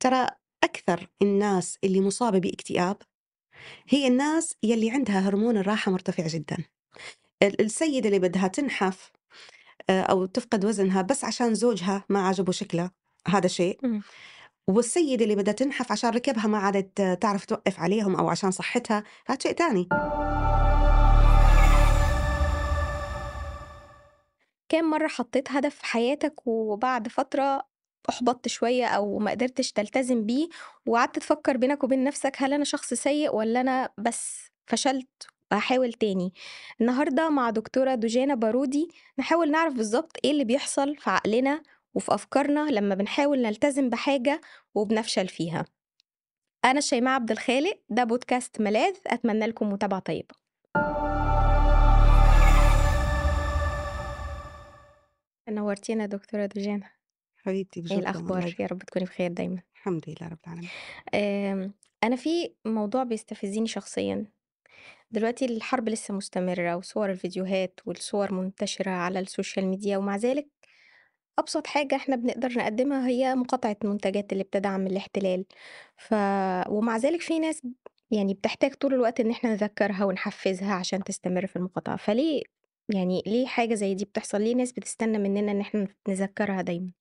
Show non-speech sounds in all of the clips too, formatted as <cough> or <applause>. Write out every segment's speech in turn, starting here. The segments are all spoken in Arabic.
ترى أكثر الناس اللي مصابة باكتئاب هي الناس يلي عندها هرمون الراحة مرتفع جدا. ال- السيدة اللي بدها تنحف آه، أو تفقد وزنها بس عشان زوجها ما عجبه شكلها هذا شيء. والسيدة اللي بدها تنحف عشان ركبها ما عادت تعرف توقف عليهم أو عشان صحتها هذا شيء تاني. كام مرة حطيت هدف في حياتك وبعد فترة أحبطت شوية أو ما قدرتش تلتزم بيه وقعدت تفكر بينك وبين نفسك هل أنا شخص سيء ولا أنا بس فشلت وهحاول تاني. النهاردة مع دكتورة دجانة بارودي نحاول نعرف بالظبط إيه اللي بيحصل في عقلنا وفي أفكارنا لما بنحاول نلتزم بحاجة وبنفشل فيها. أنا شيماء عبد الخالق ده بودكاست ملاذ أتمنى لكم متابعة طيبة. نورتينا دكتورة دجانة حبيبتي إيه الأخبار. يا رب تكوني بخير دايما. الحمد لله رب العالمين. آم، أنا في موضوع بيستفزني شخصيا. دلوقتي الحرب لسه مستمرة وصور الفيديوهات والصور منتشرة على السوشيال ميديا ومع ذلك أبسط حاجة إحنا بنقدر نقدمها هي مقاطعة المنتجات اللي بتدعم الاحتلال. ف... ومع ذلك في ناس يعني بتحتاج طول الوقت إن إحنا نذكرها ونحفزها عشان تستمر في المقاطعة. فليه يعني ليه حاجة زي دي بتحصل؟ ليه ناس بتستنى مننا إن إحنا نذكرها دايما؟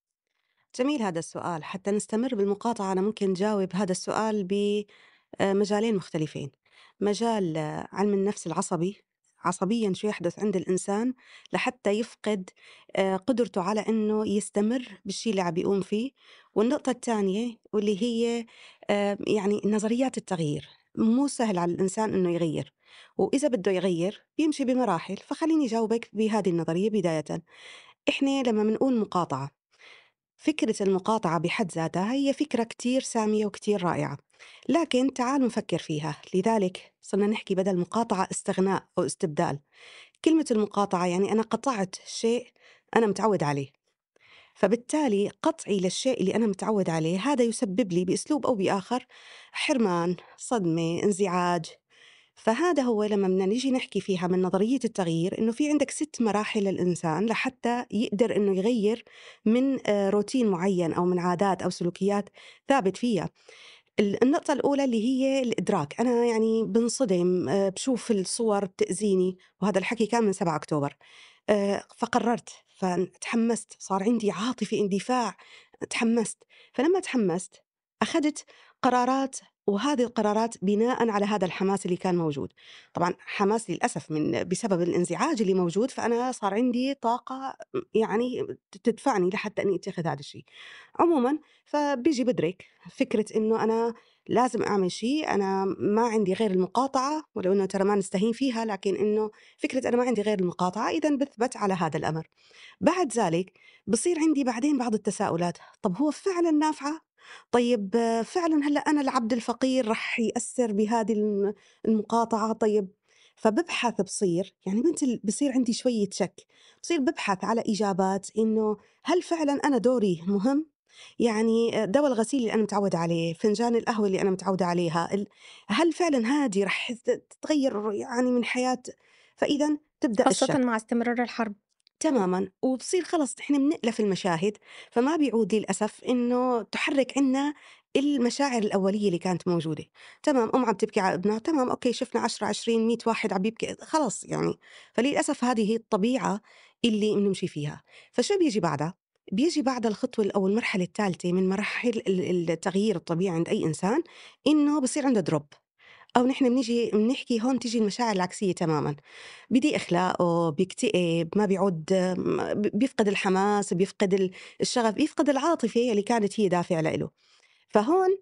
جميل هذا السؤال حتى نستمر بالمقاطعة أنا ممكن جاوب هذا السؤال بمجالين مختلفين. مجال آه، علم النفس العصبي عصبيا شو يحدث عند الإنسان لحتى يفقد آه، قدرته على أنه يستمر بالشيء اللي عم يقوم فيه. والنقطة الثانية واللي هي آه، يعني نظريات التغيير. مو سهل على الإنسان أنه يغير. وإذا بده يغير بيمشي بمراحل. فخليني جاوبك بهذه النظرية بداية. إحنا لما بنقول مقاطعة فكرة المقاطعة بحد ذاتها هي فكرة كتير سامية وكتير رائعة لكن تعالوا نفكر فيها. لذلك صرنا نحكي بدل مقاطعة استغناء أو استبدال. كلمة المقاطعة يعني أنا قطعت شيء أنا متعود عليه فبالتالي قطعي للشيء اللي أنا متعود عليه هذا يسبب لي بأسلوب أو بآخر حرمان صدمة انزعاج. فهذا هو لما بدنا نيجي نحكي فيها من نظرية التغيير إنه في عندك ست مراحل للإنسان لحتى يقدر إنه يغير من آه، روتين معين أو من عادات أو سلوكيات ثابت فيها. ال- النقطة الأولى اللي هي الإدراك. أنا يعني بنصدم آه، بشوف الصور بتأذيني وهذا الحكي كان من 7 أكتوبر. آه، فقررت فتحمست صار عندي عاطفة اندفاع تحمست. فلما تحمست أخذت قرارات وهذه القرارات بناء على هذا الحماس اللي كان موجود. طبعا حماس للأسف من بسبب الانزعاج اللي موجود فأنا صار عندي طاقة يعني تدفعني لحتى أني أتخذ هذا الشيء. عموما فبيجي بدرك فكرة إنه أنا لازم أعمل شيء أنا ما عندي غير المقاطعة ولو إنه ترى ما نستهين فيها لكن إنه فكرة أنا ما عندي غير المقاطعة إذا بثبت على هذا الأمر. بعد ذلك بصير عندي بعدين بعض التساؤلات. طب هو فعلا نافعة؟ طيب فعلا هلأ أنا العبد الفقير رح يأثر بهذه الم- المقاطعة طيب فببحث بصير يعني مثل بصير عندي شوية شك بصير ببحث على إجابات إنه هل فعلا أنا دوري مهم؟ يعني دواء الغسيل اللي أنا متعودة عليه فنجان القهوة اللي أنا متعودة عليها هل فعلا هذه رح تتغير يعني من حياة؟ فاذا تبدأ خاصة الشك. مع استمرار الحرب. تماما وبصير خلص نحن بنألف المشاهد فما بيعود للأسف إنه تحرك عنا المشاعر الأولية اللي كانت موجودة. تمام أم عم تبكي على ابنها تمام أوكي شفنا 10 20 100 واحد عم يبكي خلص يعني. فللأسف هذه هي الطبيعة اللي بنمشي فيها. فشو بيجي بعدها؟ بيجي بعد الخطوة أو المرحلة الثالثة من مراحل ال- التغيير الطبيعي عند أي إنسان إنه بصير عنده دروب أو نحن بنيجي بنحكي هون تيجي المشاعر العكسية تماما. بيضيق أخلاقه بيكتئب ما بيعود بيفقد الحماس بيفقد ال- الشغف بيفقد العاطفة اللي كانت هي دافع له. فهون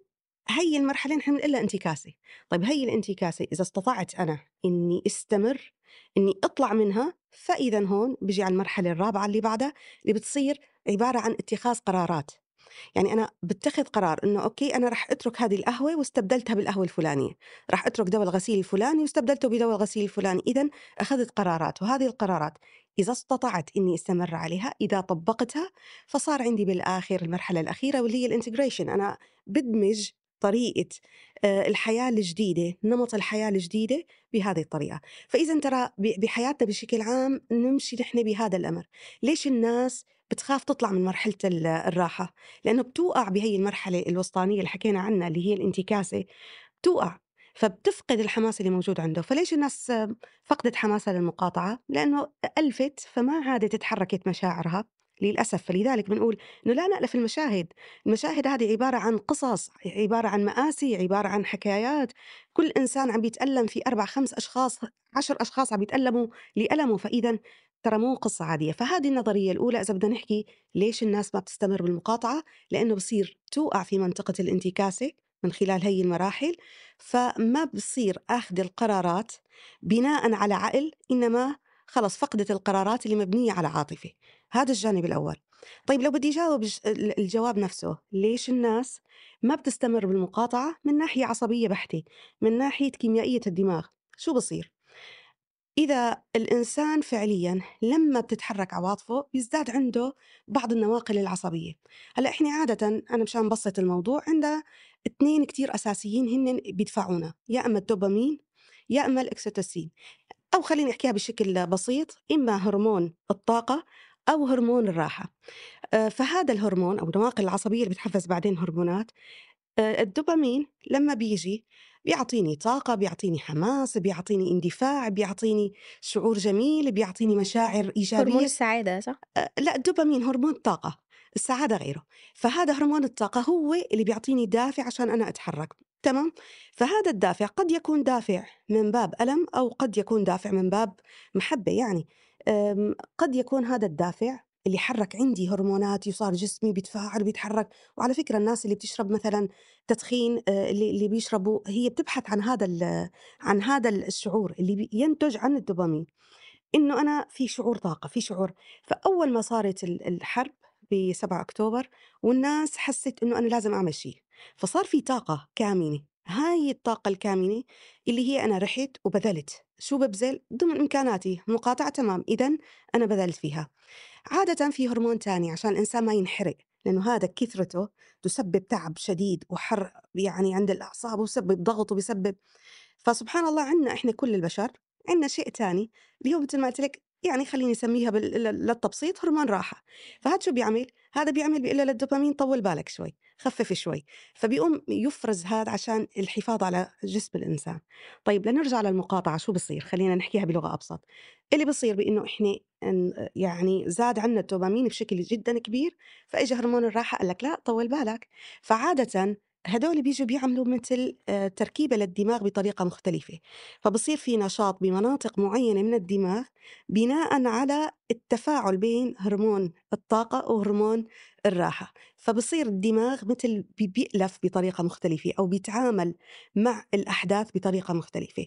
هي المرحلة نحن بنقول انتكاسة. طيب هي الانتكاسة إذا استطعت أنا إني أستمر إني أطلع منها فإذا هون بيجي على المرحلة الرابعة اللي بعدها اللي بتصير عبارة عن اتخاذ قرارات. يعني أنا بتخذ قرار إنه okay أنا رح أترك هذه القهوة واستبدلتها بالقهوة الفلانية. رح أترك دواء الغسيل الفلاني واستبدلته بدواء الغسيل الفلاني. إذا أخذت قرارات وهذه القرارات إذا استطعت إني أستمر عليها إذا طبقتها فصار عندي بالآخر المرحلة الأخيرة واللي هي ال integration. أنا بدمج طريقة آه، الحياة الجديدة نمط الحياة الجديدة بهذه الطريقة. فإذا ترى بحياتنا بشكل عام نمشي نحن بهذا الأمر. ليش الناس بتخاف تطلع من مرحلة ال الراحة، لإنه بتوقع بهي المرحلة الوسطانية اللي حكينا عنها اللي هي الانتكاسة، بتوقع، فبتفقد الحماس اللي موجود عنده، فليش الناس فقدت حماسها للمقاطعة؟ لإنه ألفت فما عادت اتحركت مشاعرها للأسف، فلذلك بنقول إنه لا نألف المشاهد، المشاهد هذه عبارة عن قصص، عبارة عن مآسي، عبارة عن حكايات، كل إنسان عم بيتألم في 4، 5 أشخاص، 10 أشخاص عم بيتألموا لألمه، فإذا ترى مو قصة عادية، فهذه النظرية الأولى إذا بدنا نحكي ليش الناس ما بتستمر بالمقاطعة؟ لإنه بصير توقع في منطقة الانتكاسة من خلال هي المراحل، فما بصير آخذ القرارات بناءً على عقل، إنما خلص فقدت القرارات اللي مبنية على عاطفة، هذا الجانب الأول. طيب لو بدي ال الجواب نفسه، ليش الناس ما بتستمر بالمقاطعة؟ من ناحية عصبية بحتة، من ناحية كيميائية الدماغ، شو بصير؟ إذا الإنسان فعليًا لمّا بتتحرك عواطفه بيزداد عنده بعض النواقل العصبية، هلأ إحنا عادةً أنا مشان نبسط الموضوع عندنا 2 كتير أساسيين هنن بيدفعونا، يا إما الدوبامين يا إما الأكسيتوسين، أو خلّيني أحكيها بشكل بسيط، إما هرمون الطاقة أو هرمون الراحة، آآ فهذا الهرمون أو النواقل العصبية اللي بتحفّز بعدين هرمونات آآ الدوبامين لمّا بييجي بيعطيني طاقة، بيعطيني حماس، بيعطيني اندفاع، بيعطيني شعور جميل، بيعطيني مشاعر هرمون إيجابية. السعادة صح؟ أ لأ الدوبامين هرمون طاقة، السعادة غيره، فهذا هرمون الطاقة هو اللي بيعطيني دافع عشان أنا أتحرك، تمام؟ فهذا الدافع قد يكون دافع من باب ألم أو قد يكون دافع من باب محبة يعني، قد يكون هذا الدافع اللي حرّك عندي هرموناتي وصار جسمي بيتفاعل وبيتحرك، وعلى فكرة الناس اللي بتشرب مثلًا تدخين آآ اللي اللي بيشربوا هي بتبحث عن هذا عن هذا ال الشعور اللي ينتج عن الدوبامين. إنه أنا في شعور طاقة، في شعور. فأول ما صارت ال الحرب ب7 أكتوبر والناس حسِّت إنه أنا لازم أعمل شي، فصار في طاقة كامنة، هاي الطاقة الكامنة اللي هي أنا رحت وبذلت، شو بابذل؟ ضمن إمكاناتي، مقاطعة تمام، إذًا أنا بذلت فيها. عادةً في هرمون تاني عشان الإنسان ما ينحرق، لإنه هذا كثرته تسبب تعب شديد وحرق يعني عند الأعصاب ويسبب ضغط وبيسبب فسبحان الله عنا إحنا كل البشر عنا شيء تاني اللي هو مثل ما قلت لك يعني خليني. لل- للتبسيط هرمون راحة فهذا شو بيعمل؟ هذا بيعمل بيقول للدوبامين طول بالك شوي خفف شوي فبيقوم يفرز هذا عشان الحفاظ على جسم الإنسان. طيب لنرجع للمقاطعة شو بصير؟ خلينا نحكيها بلغة أبسط. اللي بصير بإنه إحنا إن- يعني زاد عنا الدوبامين بشكل جدا كبير فإجا هرمون الراحة قال لك لا طول بالك. فعادة هدول بيجوا بيعملوا مثل آه، تركيبة للدماغ بطريقة مختلفة. فبصير في نشاط بمناطق معينة من الدماغ بناء على التفاعل بين هرمون الطاقة وهرمون الراحة. فبصير الدماغ مثل بي- بيألف بطريقة مختلفة أو بيتعامل مع الأحداث بطريقة مختلفة.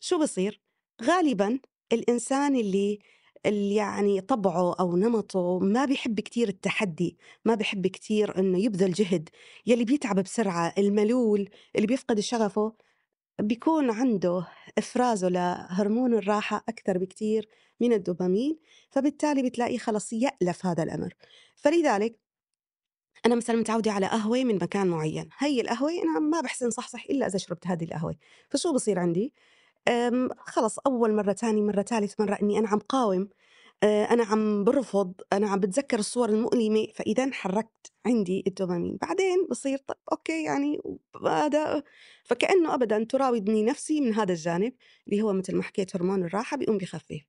شو بصير؟ غالبا الإنسان اللي اللي يعني طبعه أو نمطه ما بيحب كتير التحدي ما بيحب كتير إنه يبذل جهد. يلي بيتعب بسرعة الملول اللي بيفقد شغفه بيكون عنده إفرازه لهرمون الراحة أكثر بكتير من الدوبامين فبالتالي بتلاقيه خلص يألف هذا الأمر. فلذلك أنا مثلا متعودة على قهوة من مكان معين. هي القهوة أنا ما بحسن صحصح إلا إذا شربت هذه القهوة. فشو بصير عندي؟ خلص أول مرة، تاني مرة، تالت مرة إني أنا عم قاوم، آآ، أنا عم بارفض، أنا عم باتذكر الصور المؤلمة، فإذًا حرّكت عندي الدوبامين، بعدين بصير طَب أوكي يعني هذا فكأنه أبدًا تراودني نفسي من هذا الجانب، اللي هو متل ما حكيت هرمون الراحة بيقوم بيخفف.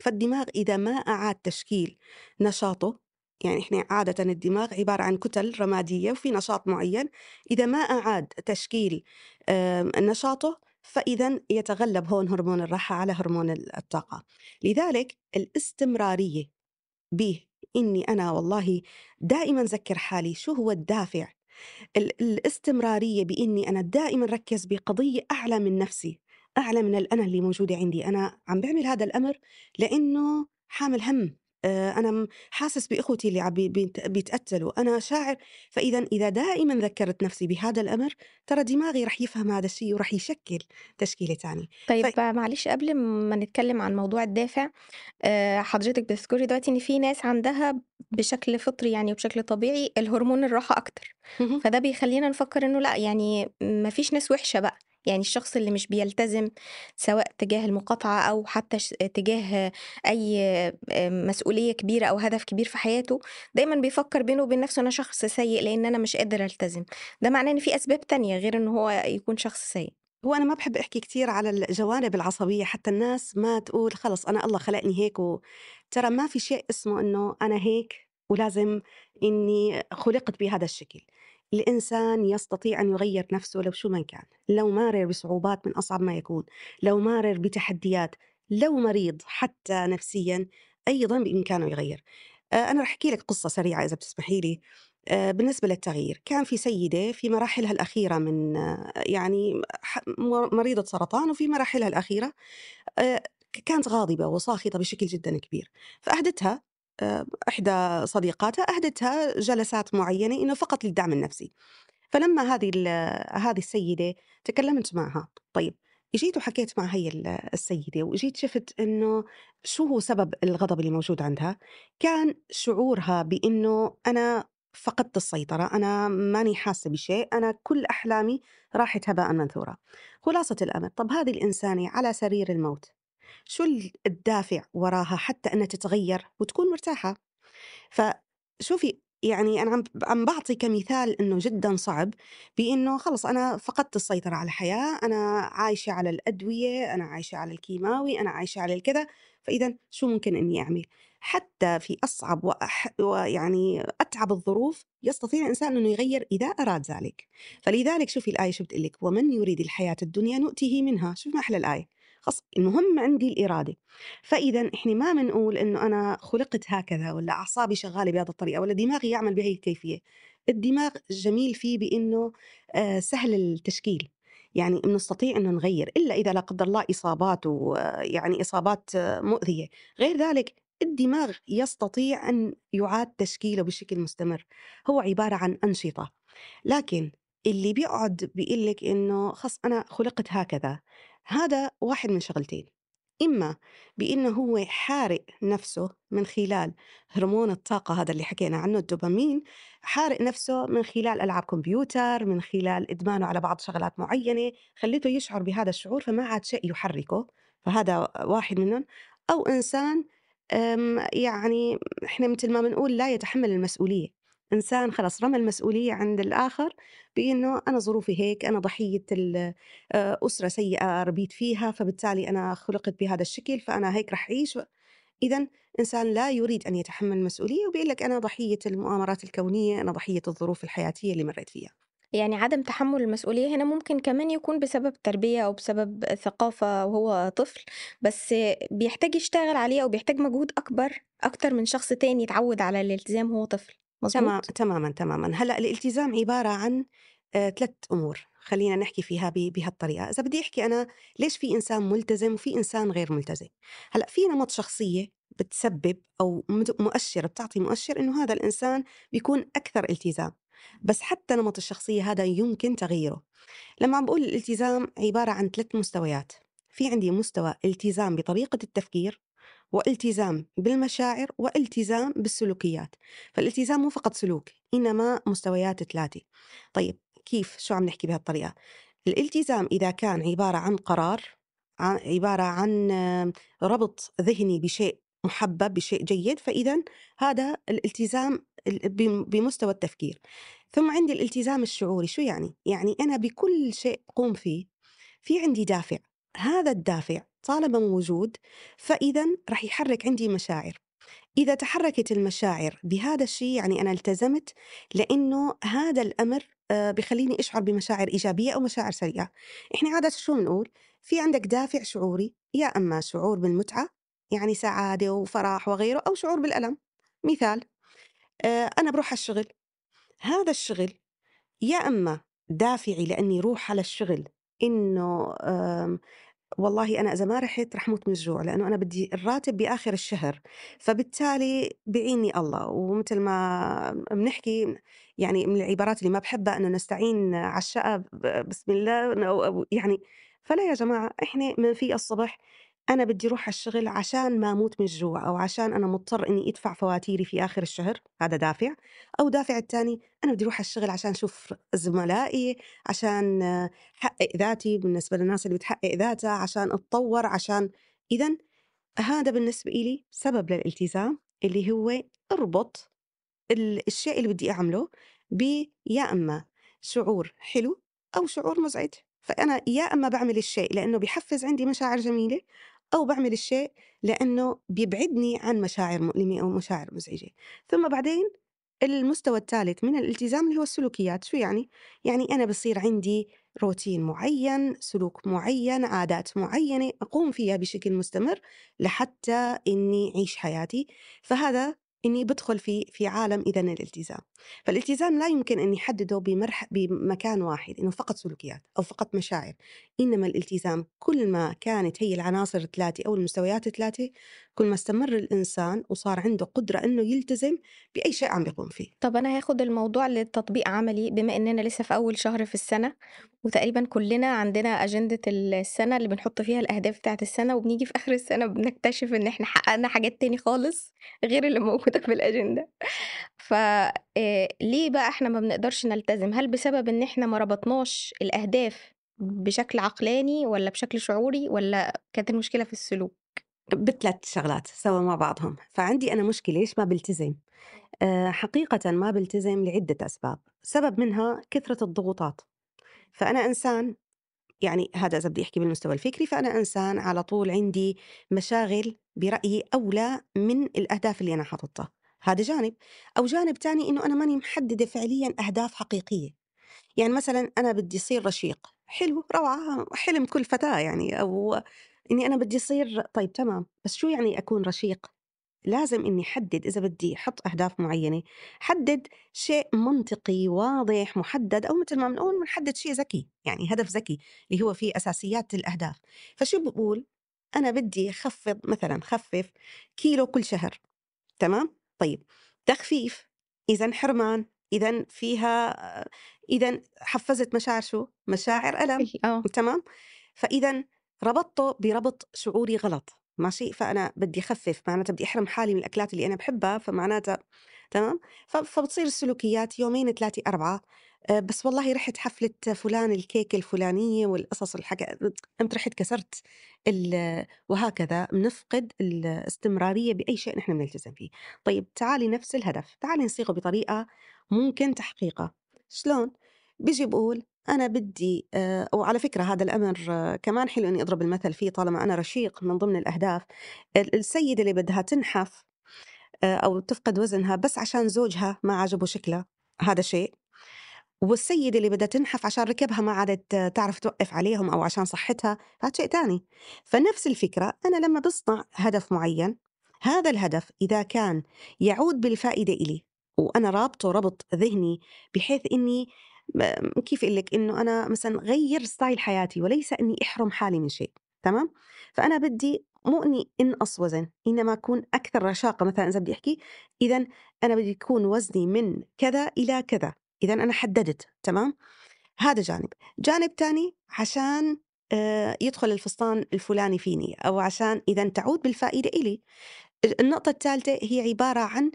فالدماغ إذا ما أعاد تشكيل نشاطه يعني إحنا عادة الدماغ عبارة عن كتل رمادية وفي نشاط معين إذا ما أعاد تشكيل نشاطه فإذا يتغلب هون هرمون الراحة على هرمون ال- الطاقة. لذلك الاستمرارية به إني أنا والله دائما أذكر حالي شو هو الدافع. ال- الاستمرارية بإني أنا دائما ركز بقضية أعلى من نفسي أعلى من الأنا اللي موجودة عندي. أنا عم بعمل هذا الأمر لأنه حامل هم. آه، أنا م- حاسس بإخوتي اللي عم بي- بيت- بيتقتلوا أنا شاعر فإذا إذا دائما ذكرت نفسي بهذا الأمر ترى دماغي رح يفهم هذا الشيء ورح يشكل تشكيلة تانية. ف... طيب معلش قبل ما نتكلم عن موضوع الدافع آآ حضرتك بتذكري دلوقتي إن في ناس عندها بشكل فطري يعني وبشكل طبيعي الهرمون الراحة أكتر، مهم. فده بيخلّينا نفكّر إنه لأ، يعني ما فيش ناس وِحشة بقى، يعني الشخص اللي مش بيلتزم سواء تجاه المقاطعة أو حتى تجاه أي آآ مسؤولية كبيرة أو هدف كبير في حياته، دايمًا بيفكّر بينه وبين نَفْسه أنا شخص سيء لإن أنا مش قادر ألتزم، ده معناه إن في أسباب تانية غير إن هو يكون شخص سيء. هو أنا ما باحب أحكي كتير على الجوانب العصبية حتى الناس ما تقول خلص أنا الله خلقني هيك ترى ما في شيء اسمه إنه أنا هيك ولازم إني خُلقت بهذا الشكل. الإنسان يستطيع أن يغيّر نفسه لو شو ما كان، لو مارر بصعوبات من أصعب ما يكون، لو مارر بتحديات، لو مريض حتى نفسيًا أيضًا بإمكانه يغيّر. آآ أنا راح أحكي لِك قصة سريعة إذا بتسمحي لي. آآ بالنسبة للتغيير، كان في سيدة في مراحلها الأخيرة من آه، يعني مريضة سرطان وفي مراحلها الأخيرة كانت غاضبة وساخطة بشكل جدًا كبير، فأهدتها إحدى صديقاتها أهدتها جلسات معينة إنه فقط للدعم النفسي. فلمّا هذه هذه السيدة تكلمت معها، طيب جيت وحكيت مع هي ال السيدة وجيت شفت إنه شو هو سبب الغضب اللي موجود عندها، كان شعورها بإنه أنا فقدت السيطرة، أنا ماني حاسة بشيء، أنا كل أحلامي راحت هباء منثورا. خلاصة الأمر، طب هذه الإنسانة على سرير الموت، شو ال الدافع وراها حتى إنها تتغير وتكون مرتاحة؟ فشوفي يعني أنا عم باعطي كمثال إنه جدًا صعب، بإنه خلص أنا فقدت السيطرة على الحياة، أنا عايشة على الأدوية، أنا عايشة على الكيماوي، أنا عايشة على الكذا، فإذًا شو ممكن إني أعمل؟ حتى في أصعب وأح ويعني أتعب الظروف يستطيع الإنسان إنه يغيّر إذا أراد ذلك، فلذلك شوفي الآية شو بتقول لِك: "ومن يريد الحياة الدنيا نؤته منها." شوفي ما أحلى الآية، خلاص المهم عندي الإرادة. فإذا إحنا ما بنقول إنه أنا خُلقت هكذا والّا أعصابي شغّالة بهذه الطريقة والّا دماغي يعمل بهي الكيفية، الدماغ الجميل فيه بإنه آآ سهل التشكيل، يعني بنستطيع إنه نغيّر إلا إذا لا قدّر الله إصابات ويعني إصابات آه، مؤذية، غير ذلك الدماغ يستطيع أن يُعاد تشكيله بشكل مستمر، هو عبارة عن أنشطة، لكن اللي بيقعد بيقول لِك إنه خلاص أنا خُلقت هكذا، هذا واحد من شغلتين. إما بإنه هو حارق نفسه من خلال هرمون الطاقة هذا اللي حكينا عنه الدوبامين حارق نفسه من خلال ألعاب كمبيوتر من خلال إدمانه على بعض شغلات معينة خليته يشعر بهذا الشعور فما عاد شيء يحركه فهذا واحد منهم أو إنسان يعني إحنا مثل ما بنقول لا يتحمل المسؤولية إنسان خلاص رمى المسؤولية عند الآخر بإنه أنا ظروفي هيك أنا ضحية ال آآ أسرة سيئة ربيت فيها، فبالتالي أنا خُلقت بهذا الشكل، فأنا هيك رح أعيش، إذًا إنسان لا يريد أن يتحمّل المسؤولية وبيقول لك أنا ضحية المؤامرات الكونية، أنا ضحية الظروف الحياتية اللي مرّيت فيها. يعني عدم تحمُّل المسؤولية هنا ممكن كمان يكون بسبب تربية أو بسبب ثقافة وهو طفل، بس بيحتاج يشتغل عليه أو بيحتاج مجهود أكبر أكتر من شخص تاني اتعوّد على الالتزام وهو طفل، تما مضبوط؟ تمامًا، تمامًا. هلأ الالتزام عبارة عن آآ 3 أمور، خلّينا نحكي فيها ب بهالطريقة. إذا بدي أحكي أنا ليش في إنسان ملتزم وفي إنسان غير ملتزم؟ هلأ في نمط شخصية بتسبب أو مد مؤشِّر بتعطي مؤشِّر إنه هذا الإنسان بيكون أكثر التزام، بس حتى نمط الشخصية هذا يمكن تغييره. لمّا عم باقول الالتزام عبارة عن 3 مستويات، في عندي مستوى التزام بطريقة التفكير، والتزام بالمشاعر، والتزام بالسلوكيات، فالالتزام مو فقط سلوك، إنما مستويات 3 طيب كيف؟ شو عم نحكي بهالطريقة؟ الالتزام إذا كان عبارة عن قرار، عبارة عن ربط ذهني بشيء محبب، بشيء جيد، فإذًا هذا الالتزام ال بم بمستوى التفكير. ثم عندي الالتزام الشعوري، شو يعني؟ يعني أنا بكل شيء أقوم فيه في عندي دافع، هذا الدافع طالما موجود فإذًا رح يحرك عندي مشاعر، إذا تحركت المشاعر بهذا الشي يعني أنا التزمت لإنه هذا الأمر آآ بيخلّيني أشعر بمشاعر إيجابية أو مشاعر سيئة. إحنا عادةً شو بنقول؟ في عندك دافع شعوري، يا أما شعور بالمتعة يعني سعادة وفرح وغيره أو شعور بالألم. مثال آآ أنا باروح على الشغل، هذا الشغل يا إما دافعي لإني روح على الشغل إنه والله أنا إذا ما رحت رح موت من الجوع لأنه أنا بدي الراتب بآخر الشهر فبالتالي بيعيني الله. ومثل ما بنحكي يعني من العبارات اللي ما بحبها أنه نستعين على الشقة ب- بسم الله يعني فلا يا جماعة إحنا من في الصبح أنا بدي أروح على الشغل عشان ما أموت من الجوع أو عشان أنا مضطر إني أدفع فواتيري في آخر الشهر هذا دافع. أو دافع التاني أنا بدي أروح على الشغل عشان أشوف زملائي عشان أحقق ذاتي بالنسبة للناس اللي بتحقق ذاتها عشان أتطور عشان إذا هذا بالنسبة إلي سبب للالتزام اللي هو أربط ال الشيء اللي بدي أعمله ب يا إما شعور حلو أو شعور مزعج، فأنا يا إما باعمل الشيء لإنه بيحفّز عندي مشاعر جميلة، أو باعمل الشيء لإنه بيبعدني عن مشاعر مؤلمة أو مشاعر مزعجة، ثم بعدين المستوى الثالث من الالتزام اللي هو السلوكيات، شو يعني؟ يعني أنا بصير عندي روتين معين، سلوك معين، عادات معينة أقوم فيها بشكل مستمر لحتى إني أعيش حياتي، فهذا إني بدخل في في عالم إذا الالتزام، فالالتزام لا يمكن أني أحدده بمرح بمكان واحد إنه فقط سلوكيات أو فقط مشاعر، إنما الالتزام كل ما كانت هي العناصر الثلاثة أو المستويات الثلاثة كل ما استمر الإنسان وصار عنده قدرة إنه يلتزم بأي شيء عم بيقوم فيه. طب أنا هاخد الموضوع لتطبيق عملي بما إننا لسه في أول شهر في السنة وتقريبا كلنا عندنا أجندة السنة اللي بنحط فيها الأهداف بتاعة السنة وبنيجي في آخر السنة بنكتشف إن إحنا حققنا حاجات تاني خالص غير اللي موجودة في الأجندة. ف آه، بقى إحنا ما بنقدرش نلتزم؟ هل بسبب إن إحنا ما ربطناش الأهداف بشكل عقلاني ولا بشكل شعوري ولا كانت المشكلة في السلوك؟ بثلاث شغلات سوا مع بعضهم، فعندي أنا مشكلة ليش ما بلتزم؟ آه، حقيقة ما بلتزم لعدة أسباب، سبب منها كثرة الضغوطات، فأنا إنسان يعني هذا إذا بدي أحكي بالمستوى الفكري فأنا إنسان على طول عندي مشاغل برأيي أولى من الأهداف اللي أنا حاططها. هذا جانب. أو جانب تاني إنه أنا ماني محددة فعليا أهداف حقيقية. يعني مثلا أنا بدي أصير رشيق. حلو روعة حلم كل فتاة يعني أو إني أنا بدي أصير طيب تمام بس شو يعني أكون رشيق؟ لازم إني أحدد إذا بدي أحط أهداف معينة حدد شيء منطقي واضح محدد أو مثل ما بنقول بنحدد شيء ذكي يعني هدف ذكي اللي هو فيه أساسيات الأهداف. فشو بقول؟ أنا بدي أخفض مثلا خفف كيلو كل شهر تمام؟ طيب تخفيف إذا حرمان إذا فيها إذا حفزت مشاعر شو؟ مشاعر ألم آه. تمام؟ فإذا ربطته بربط شعوري غلط. ماشي؟ فأنا بدي أخفف معناتها بدي أحرم حالي من الأكلات اللي أنا بحبها فمعناتها تمام؟ فبتصير السلوكيات يومين ثلاثة أربعة. آه، بس والله رحت حفلة فلان الكيك الفلانية والقصص الحكا قمت رحت كسرت ال- وهكذا بنفقد الاستمرارية بأي شيء نحن بنلتزم فيه. طيب تعالي نفس الهدف. تعالي نصيغه بطريقة ممكن تحقيقها. شلون؟ بيجي بقول أنا بدي آه، وعلى فكرة هذا الأمر كمان حلو إني أضرب المثل فيه طالما أنا رشيق من ضمن الأهداف. ال- السيدة اللي بدها تنحف آه، أو تفقد وزنها بس عشان زوجها ما عجبه شكلها هذا شيء. والسيدة اللي بدها تنحف عشان ركبها ما عادت تعرف توقف عليهم أو عشان صحتها هذا شيء تاني. فنفس الفكرة أنا لما بصنع هدف معين هذا الهدف إذا كان يعود بالفائدة إلي وأنا رابطه ربط ذهني بحيث إني كيف أقول لك؟ إنه أنا مثلا غير ستايل حياتي وليس إني أحرم حالي من شيء تمام؟ فأنا بدي مو إني انقص وزن إنما أكون أكثر رشاقة. مثلا إذا بدي أحكي إذا أنا بدي يكون وزني من كذا إلى كذا إذا أنا حددت تمام؟ هذا جانب. جانب تاني عشان آه، يدخل الفستان الفلاني فيني أو عشان إذا تعود بالفائدة إلي. النقطة الثالثة هي عبارة عن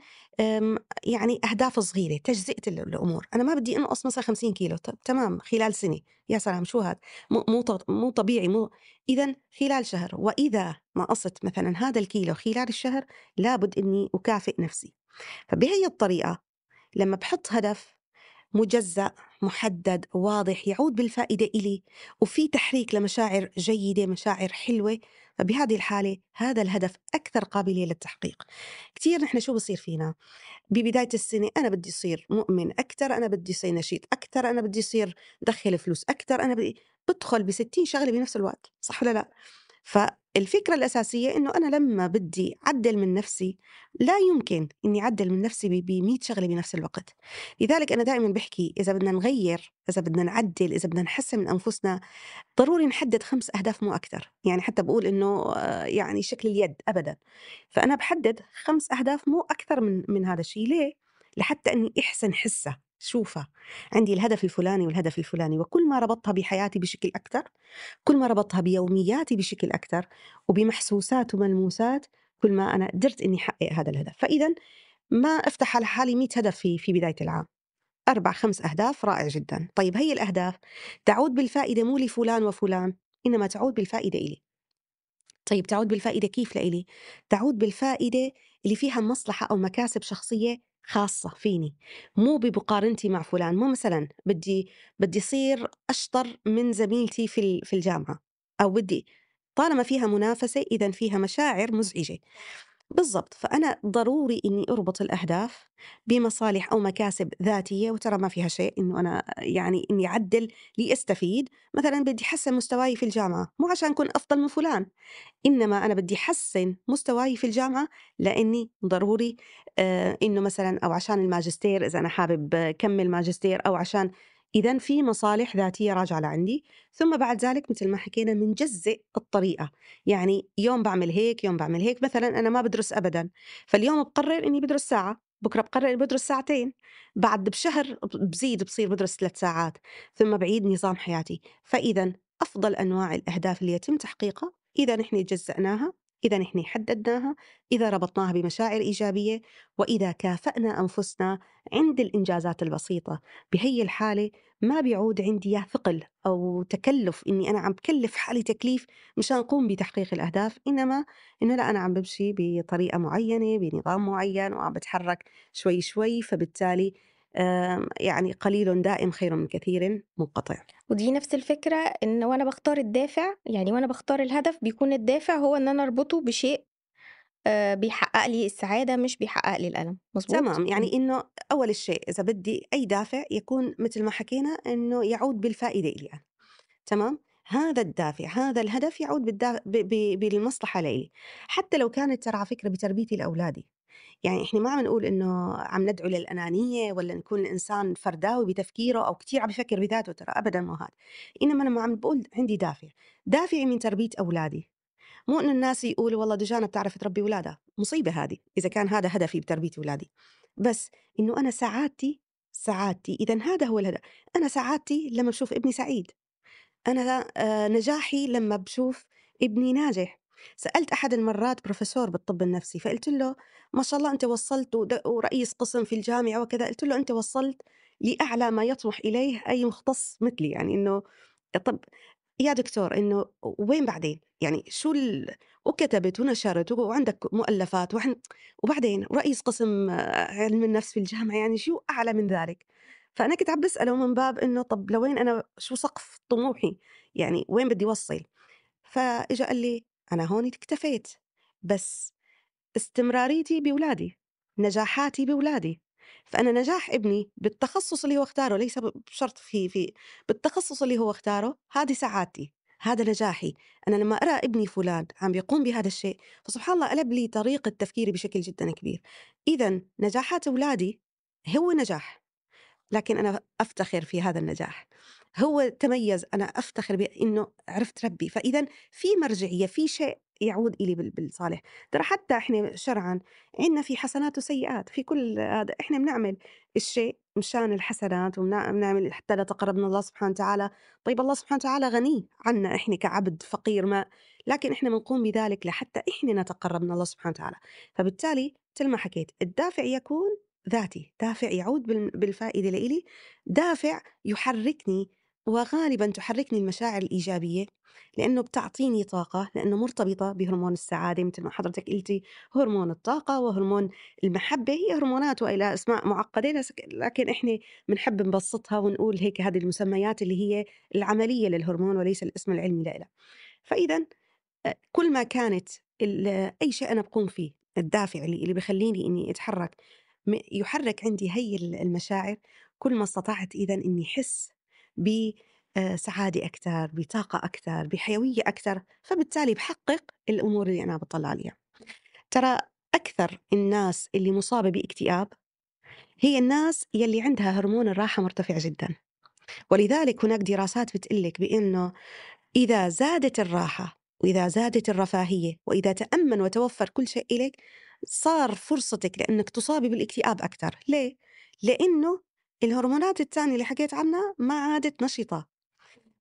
يعني أهداف صغيرة تجزئة ال- الأمور. أنا ما بدي أنقص مثلا 50 كيلو طب تمام خلال سنة. يا سلام شو هذا مو مو طبيعي مو. إذا خلال شهر وإذا نقصت مثلا هذا الكيلو خلال الشهر لابد إني أكافئ نفسي. فبهي الطريقة لما بحط هدف مجزأ محدد واضح يعود بالفائدة إلي وفي تحريك لمشاعر جيدة مشاعر حلوة. فبهذه الحالة هذا الهدف أكثر قابلية للتحقيق. كثير نحن شو بصير فينا؟ ببداية السنة أنا بدي أصير مؤمن أكثر أنا بدي أصير نشيط أكثر أنا بدي أصير دخل فلوس أكثر أنا بدي بدخل بستين شغلة بنفس الوقت صح ولا لا؟ فالفكرة الأساسية إنه أنا لما بدي أعدل من نفسي لا يمكن إني أعدل من نفسي ب 100 شغلة بنفس الوقت. لذلك أنا دائما بحكي إذا بدنا نغير إذا بدنا نعدل إذا بدنا نحسن من أنفسنا ضروري نحدد خمس أهداف مو أكثر يعني حتى بقول إنه آه، يعني شكل اليد أبدا. فأنا بحدد خمس أهداف مو أكثر من من هذا الشيء. ليه؟ لحتى إني أحسن حسة شوفها عندي الهدف الفلاني والهدف الفلاني وكل ما ربطتها بحياتي بشكل أكثر كل ما ربطتها بيومياتي بشكل أكثر وبمحسوسات وملموسات كل ما أنا قدرت إني أحقق هذا الهدف. فإذا ما أفتح على حالي 100 هدف في في بداية العام. أربع خمس أهداف رائع جدا. طيب هي الأهداف. تعود بالفائدة مو لفلان وفلان إنما تعود بالفائدة إلي. طيب تعود بالفائدة كيف لإلي؟ تعود بالفائدة اللي فيها مصلحة أو مكاسب شخصية خاصة فيني مو بمقارنتي مع فلان مو مثلا بدي بدي صير أشطر من زميلتي في في الجامعة أو بدي طالما فيها منافسة إذا فيها مشاعر مزعجة. بالضبط. فأنا ضروري إني أربط الأهداف بمصالح أو مكاسب ذاتية وترى ما فيها شيء إنه أنا يعني إني أعدل لأستفيد مثلا بدي أحسن مستواي في الجامعة مو عشان أكون أفضل من فلان إنما أنا بدي أحسّن مستواي في الجامعة لإني ضروري آآ إنه مثلًا أو عشان الماجستير إذا أنا حابب أكمّل ماجستير أو عشان إذًا في مصالح ذاتية راجعة لعندي، ثم بعد ذلك مثل ما حكينا بنجزّئ الطريقة، يعني يوم باعمل هيك، يوم باعمل هيك، مثلًا أنا ما بادرس أبدًا، فاليوم باقرر إني بادرس ساعة، بكرة باقرر إني بادرس ساعتين، بعد بشهر بزيد بصير بادرس 3 ساعات، ثم باعيد نظام حياتي، فإذًا أفضل أنواع الأهداف اللي يتم تحقيقها إذا نحن جزأناها إذا نحن حددناها إذا ربطناها بمشاعر إيجابية وإذا كافأنا أنفسنا عند الإنجازات البسيطة. بهي الحالة ما بيعود عندي ثقل أو تكلف إني أنا عم بكلف حالي تكليف مشان أقوم بتحقيق الأهداف إنما إنه لا أنا عم بمشي بطريقة معينة بنظام معين وعم بتحرك شوي شوي فبالتالي يعني قليل دائم خير من كثير منقطع ودي نفس الفكرة إن وأنا باختار الدافع، يعني وأنا باختار الهدف بيكون الدافع هو إن أنا أربطه بشيء آآ بيحقق لي السعادة مش بيحقق لي الألم، مضبوط؟ تمام، إمم. يعني إنه أول شيء إذا بدي أي دافع يكون مثل ما حكينا إنه يعود بالفائدة إلي أنا، تمام؟ هذا الدافع، هذا الهدف يعود بالدا ب ب بالمصلحة لإلي، حتى لو كانت ترى على فكرة بتربيتي لأولادي، يعني إحنا ما عم نقول إنه عم ندعو للأنانية ولا نكون الإنسان فرداوي بتفكيره أو كتير عم بيفكر بذاته ترى أبدًا مو هاد، إنما لمّا عم باقول عندي دافع، دافعي من تربية أولادي. مو إنه الناس يقولوا والله دجانة بتعرف تربي ولادها، مصيبة هذه إذا كان هذا هدفي بتربية ولادي، بس إنه أنا سعادتي سعادتي إذا هذا هو الهدف، أنا سعادتي لما بشوف ابني سعيد، أنا آآ نجاحي لمّا باشوف ابني ناجح، سألت أحد المرات بروفيسور بالطب النفسي فقُلت له: "ما شاء الله أنت وصّلت ورئيس قسم في الجامعة وكذا." قُلت له: "أنت وصّلت لأعلى ما يطمح إليه أي مختص مثلي." يعني إنه طَب يا دكتور إنه وين بعدين؟ يعني شو ال وكتبت ونشرت وعندك مؤلفات وحن وبعدين رئيس قسم آه، علم النفس في الجامعة يعني شو أعلى من ذلك؟ فأنا كنت عم باسأله من باب إنه طب لوين أنا شو سقف طموحي؟ يعني وين بدي أوصّل؟ فإجا قال لي: "أنا هون اكتفيت، بس استمراريتي بولادي، نجاحاتي بولادي، فأنا نجاح ابني بالتخصص اللي هو اختاره ليس بشرط في في بالتخصص اللي هو اختاره، هذه سعادتي، هذا نجاحي، أنا لمّا أرى ابني فلان عم بيقوم بهذا الشيء، فسبحان الله قلب لي طريقة تفكيري بشكل جدًا كبير، إذًا نجاحات أولادي هو نجاح. لكن أنا أفتخر في هذا النجاح. هو تميز، أنا أفتخر بإنه عرفت ربّي، فإذًا في مرجعية، في شيء يعود إلي بال بالصالح. ترى حتى إحنا شرعًا عندنا في حسنات وسيئات، في كل هذا إحنا بنعمل الشيء مشان الحسنات وبن بنعمل حتى نتقرّب من الله سبحانه وتعالى. طيب الله سبحانه وتعالى غني عنا إحنا كعبد فقير ما لكن إحنا بنقوم بذلك لحتى إحنا نتقرّب من الله سبحانه وتعالى. فبالتالي متل ما حكيت، الدافع يكون ذاتي، دافع يعود بال بالفائدة لإلي، دافع يحركني وغالبًا تحركني المشاعر الإيجابية، لإنه بتعطيني طاقة، لإنه مرتبطة بهرمون السعادة متل ما حضرتِك قلتِ، هرمون الطاقة وهرمون المحبة، هي هرمونات وإلها أسماء معقدة لكن إحنا بنحب نبسطها ونقول هيك هذه المسميات اللي هي العملية للهرمون وليس الاسم العلمي لإلها. فإذًا أ كل ما كانت أي شيء أنا باقوم فيه، الدافع اللي اللي بيخلّيني إني أتحرّك يحرّك عندي هي ال المشاعر، كل ما استطعت إذًا إني أحس ب آآ سعادة أكتر، بطاقة أكتر، بحيوية أكتر، فبالتالي باحقق الأمور اللي أنا باطلّع عليها. ترى أكثر الناس اللي مُصابة باكتئاب هي الناس يلّي عندها هرمون الراحة مرتفع جدًا، ولذلك هناك دراسات بتقول لِك بإنه إذا زادت الراحة وإذا زادت الرفاهية وإذا تأمن وتوفر كل شيء إلك صار فرصتك لأنك تصابي بالاكتئاب أكثر ليه؟ لأنه الهرمونات التانية اللي حكيت عنها ما عادت نشطة.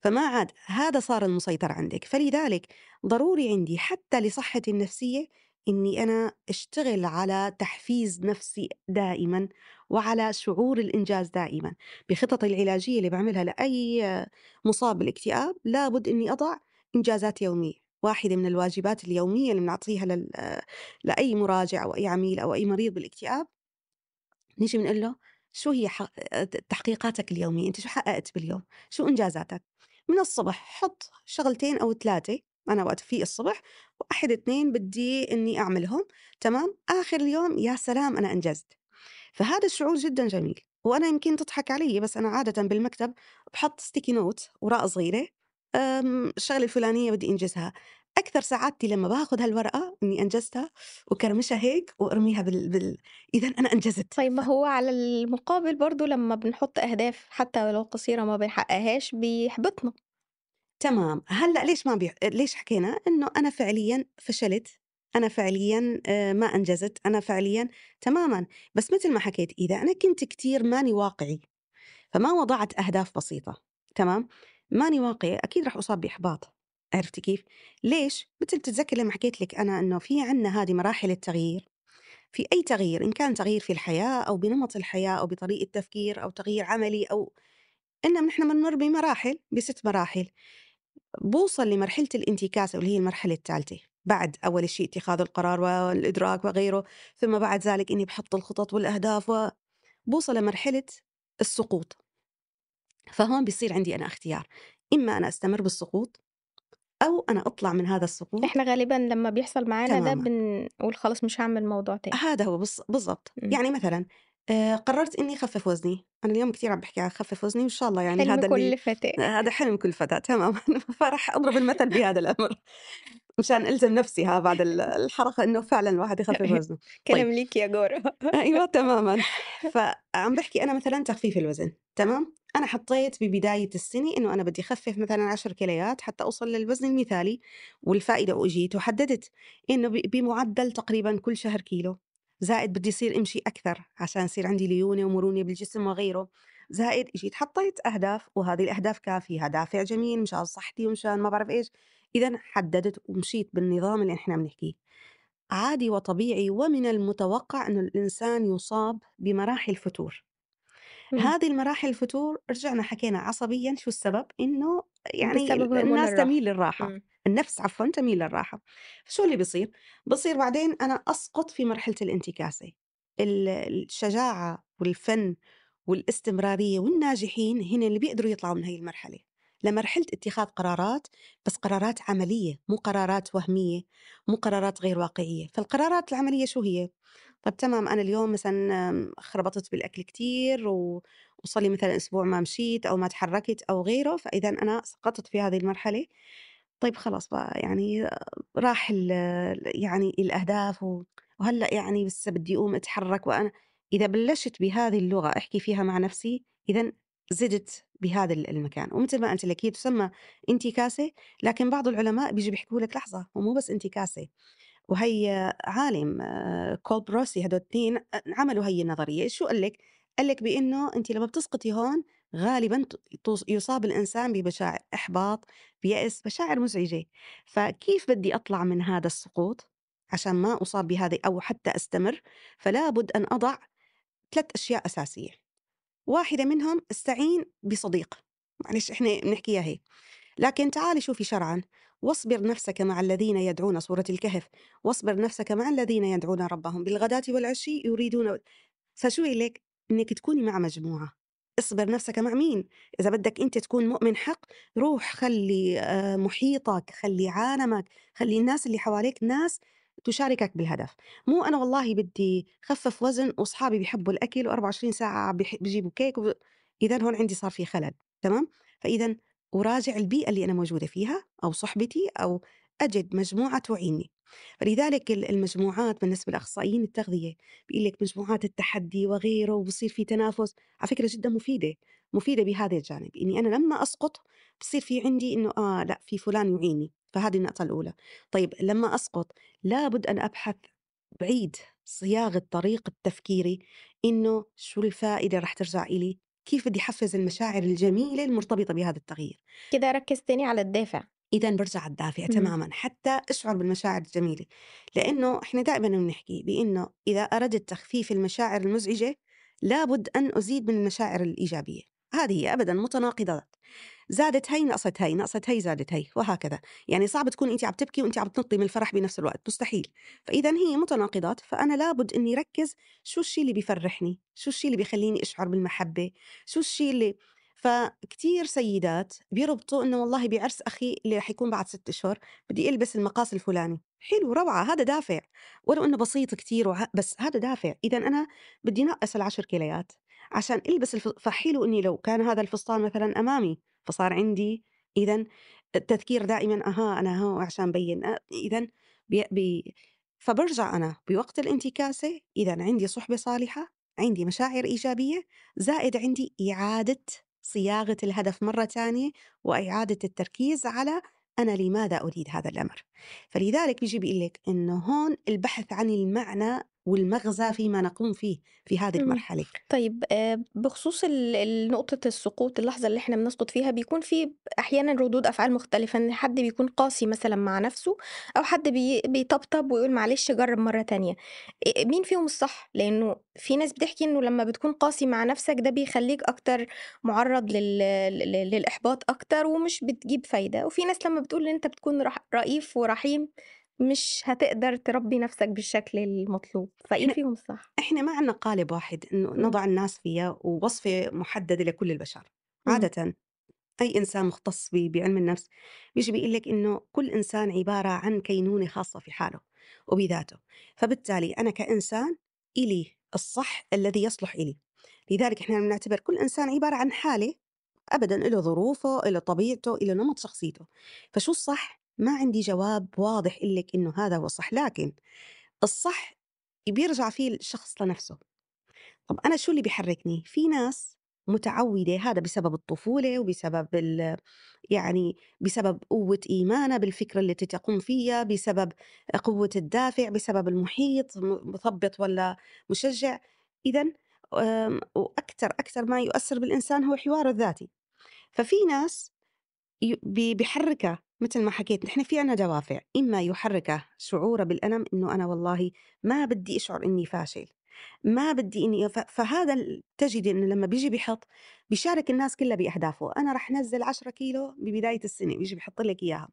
فما عاد هذا صار المسيطر عندِك، فلذلك ضروري عندي حتى لصحتي النفسية إني أنا أشتغل على تحفيز نفسي دائمًا، وعلى شعور الإنجاز دائمًا، بخططي العلاجية اللي باعملها لأي مصاب بالاكتئاب لابد إني أضع إنجازات يومية، واحدة من الواجبات اليومية اللي بنعطيها لأي مراجع أو أي عميل أو أي مريض بالاكتئاب نيجي بنقول له شو هي. تحقيقاتك اليومية؟ أنت شو حققت باليوم؟ شو إنجازاتك؟ من الصبح حط شغلتين أو ثلاثة أنا وقت في الصبح واحد اثنين بدي إني أعملهم تمام آخر اليوم يا سلام أنا أنجزت فهذا الشعور جدا جميل وأنا يمكن تضحك علي بس أنا عادة بالمكتب بحط ستيكي نوت وراء صغيرة أم، الشغلة الفلانية بدي أنجزها أكثر سعادتي لما باخذ هالورقة إني أنجزتها وكرمشها هيك وأرميها بال, بال... إذا أنا أنجزت طيب ما هو على المقابل برضه لمّا بنحُط أهداف حتى ولو قصيرة ما بنحققهاش بيحبطنا. تمام، هلأ ليش ما بي ليش حكينا؟ إنه أنا فعليًا فشلت، أنا فعليًا آآ ما أنجزت، أنا فعليًا تمامًا، بس متل ما حكيت إذا أنا كنت كتير ماني واقعي، فما وضعت أهداف بسيطة، تمام؟ ماني واقعي أكيد رح أصاب بإحباط، عرفتِ كيف؟ ليش؟ متل بتتذكري لمّا حكيت لِك أنا إنه في عندنا هذه مراحل التغيير، في أي تغيير إن كان تغيير في الحياة أو بنمط الحياة أو بطريقة تفكير أو تغيير عملي أو إنه نحن بنمر بمراحل، ب6 مراحل. بوصل لمرحلة الانتكاسة واللي هي المرحلة الثالثة بعد أول شيء اتخاذ القرار والإدراك وغيره ثم بعد ذلك إني بحط الخطط والأهداف وبوصل لمرحلة السقوط فهون بيصير عندي أنا اختيار إما أنا أستمر بالسقوط أو أنا أطلع من هذا السقوط إحنا غالبًا لمّا بيحصل معانا ده بنقول خلاص مش هاعمل الموضوع تاني. هذا هو بالض- بالضبط إمم. يعني مثلا آه، قررت إني أخفف وزني أنا اليوم كثير عم بحكي عن أخفف وزني وإن شاء الله يعني حلم هذا اللي كل فتاة. هذا حلم كل فتاة تماما <laughs> فراح أضرب المثل بهذا الأمر مشان ألزم نفسي ها بعد ال الحلقة إنه فعلًا الواحد يخفف <laughs> وزنه. طيب كلام ليكِ يا جارة. <laughs> أيوه <laughs> تمامًا. فعم باحكي أنا مثلًا تخفيف الوزن، تمام؟ أنا حطيت ببداية السنة إنه أنا بدي أخفف مثلًا 10 كيلوات حتى أوصل للوزن المثالي، والفائدة وإجيت وحددت إنه ب بمعدل تقريبًا كل شهر كيلو، زائد بدي أصير أمشي أكثر عشان يصير عندي ليونة ومرونة بالجسم وغيره، زائد إجيت حطيت أهداف وهذه الأهداف كافية، دافع جميل مشان صحتي ومشان ما بعرف إيش. إذًا حددت ومشيت بالنظام اللي إحنا بنحكيه. عادي وطبيعي ومن المتوقع إنه الإنسان يُصاب بمراحل فتور. إمم. هذه المراحل الفتور رجعنا حكينا عصبيًا شو السبب؟ إنه يعني الناس. تميل للراحة، إمم. النفس عفوًا تميل للراحة. شو اللي بيصير؟ بيصير بعدين أنا أسقط في مرحلة الانتكاسة. ال الشجاعة والفن والاستمرارية والناجحين هن اللي بيقدروا يطلعوا من هاي المرحلة، لمرحلة اتخاذ قرارات بس قرارات عملية مو قرارات وهمية، مو قرارات غير واقعية، فالقرارات العملية شو هي؟ طب تمام أنا اليوم مثلًا خربطت بالأكل كتير وصار لي مثلًا أسبوع ما مشيت أو ما اتحركت أو غيره، فإذًا أنا سقطت في هذه المرحلة، طيب خلاص بقى يعني راح ال يعني الأهداف و وهلأ يعني لسه بدي أقوم أتحرك وأنا إذا بلشت بهذه اللغة أحكي فيها مع نفسي، إذًا زدت بهذا ال المكان، ومثل ما قلت لك هي تسمى انتكاسة، لكن بعض العلماء بييجوا بيحكوا لك لحظة هو مو بس انتكاسة. وهي عالم آه، كول بروسي هدول الاثنين عملوا هي النظرية. شو قال لك؟ قال لك بأنه أنت لما بتسقطي هون غالبا يصاب الإنسان بمشاعر إحباط بيأس مشاعر مزعجة. فكيف بدي أطلع من هذا السقوط؟ عشان ما أصاب بهذه أو حتى أستمر. فلا بد أن أضع ثلاث أشياء أساسية. واحدة منهم استعين بصديق. معلش إحنا بنحكيها هيك. لكن تعالي شوفي شرعًا، واصبر نفسك مع الذين يدعون سورة الكهف، واصبر نفسك مع الذين يدعون ربهم. بالغداة والعشي يريدون فشو لك؟ إنِّك تكوني مع مجموعة، اصبر نفسك مع مين؟ إذا بدك أنت تكون مؤمن حق روح خلّي آآ محيطك، خلّي عالمك، خلّي الناس اللي حواليك ناس تشاركك بالهدف، مو أنا والله بدي خفّف وزن وأصحابي بيحبوا الأكل و24 ساعة بيح بيجيبوا كيك وب إذًا هون عندي صار في خلل، تمام؟ فإذًا أراجع البيئة اللي أنا موجودة فيها أو صحبتي أو أجد مجموعة توعيني فلذلك ال- المجموعات بالنسبة لأخصائيين التغذية بيقول لك مجموعات التحدي وغيره وبصير في تنافس على فكرة جدا مفيدة. مفيدة بهذا الجانب إني أنا لما أسقط بصير في عندي إنه آه لأ في فلان يعيني فهذه النقطة الأولى طيب لما أسقط لابد أن أبحث بعيد صياغة طريقة تفكيري إنه شو الفائدة رح ترجع إلي كيف بدي أحفّز المشاعر الجميلة المرتبطة بهذا التغيير. كده أركّز تاني على الدافع. إذًا بارجع أدافع إمم. تمامًا حتى أشعر بالمشاعر الجميلة، لإنه إحنا دائمًا بنحكي بإنه إذا أردت تخفيف المشاعر المزعجة لابد أن أزيد من المشاعر الإيجابية، هذه هي أبدًا متناقضات، زادت هي نقصت هي، نقصت هي زادت هي وهكذا، يعني صعب تكوني أنتِ عم تبكي وأنتِ عم تنطّي من الفرح بنفس الوقت، مستحيل، فإذًا هي متناقضات، فأنا لابد إني ركّز شو الشي اللي بيفرحني، شو الشي اللي بيخلّيني أشعر بالمحبة، شو الشي اللي فكتير سيدات بيربطوا إنه والله بعرس أخي اللي رح يكون بعد 6 أشهر بدي ألبس المقاس الفلاني، حلو روعة هذا دافع، ولو إنه بسيط كتير وه بس هذا دافع، إذًا أنا بدي نقّص ال10 كيلوات عشان ألبس الف فحلو إني لو كان هذا الفستان مثلًا أمامي، فصار عندي إذًا التذكير دائمًا أها أنا هون عشان بيّن. أ إذًا بي بي فبارجع أنا بوقت الانتكاسة. إذًا عندي صُحبة صالحة، عندي مشاعر إيجابية، زائد عندي إعادة صياغة الهدف مرة تانية وإعادة التركيز على أنا لماذا أريد هذا الأمر. فلذلك بيجي بيقول لك إنه هون البحث عن المعنى والمغزى فيما نقوم فيه في هذه إمم. المرحلة طيب آآ بخصوص نقطة السقوط، اللحظة اللي إحنا بنسقط فيها بيكون في أحيانًا ردود أفعال مختلفة، إن حد بيكون قاسي مثلًا مع نَفْسه أو حد بي بيطبطب ويقول معلش جرّب مرّة تانية، مين فيهم الصح؟ لإنه في ناس بتحكي إنه لمّا بتكون قاسي مع نَفْسك ده بيخلّيك أكتر مُعرّض لل لل للإحباط أكتر ومش بتجيب فايدة، وفي ناس لمّا بتقول إن أنت بتكون رح رئيف ورحيم مش هتقدر تربّي نَفْسك بالشكل المطلوب، إحنا فيهم الصح؟ إحنا ما عنا قالب واحد إنه إمم، نضع الناس فيها ووصفة محددة لكل البشر. إمم، عادة أي إنسان مختص بعلم النفس بيجي بيقول لك إنه كل إنسان عبارة عن كينونة خاصة في حاله وبذاته فبالتالي أنا كإنسان إلي الصح الذي يصلح إلي. لذلك إحنا بنعتبر كل إنسان عبارة عن حالة أبدا له ظروفه له طبيعته له نمط شخصيته. فشو الصح؟ ما عندي جواب واضح لك إنه هذا هو الصح لكن الصح بيرجع فيه الشخص لنفسه. طب أنا شو اللي بيحركني؟ في ناس متعودة هذا بسبب الطفولة وبسبب يعني بسبب قوة إيمانها بالفكرة التي تقوم فيها بسبب قوة الدافع بسبب المحيط مثبط ولا مشجع. إذا وأكثر أكثر ما يؤثر بالإنسان هو حواره الذاتي. ففي ناس بيحركها مثل ما حكيت نحن في عنا دوافع إما يحركه شعوره بالألم إنه أنا والله ما بدي أشعر إني فاشل ما بدي إني فهذا تجدي إنه لما بيجي بيحط بيشارك الناس كلها بأهدافه أنا رح نزل 10 كيلو ببداية السنة بيجي بيحط لك إياها.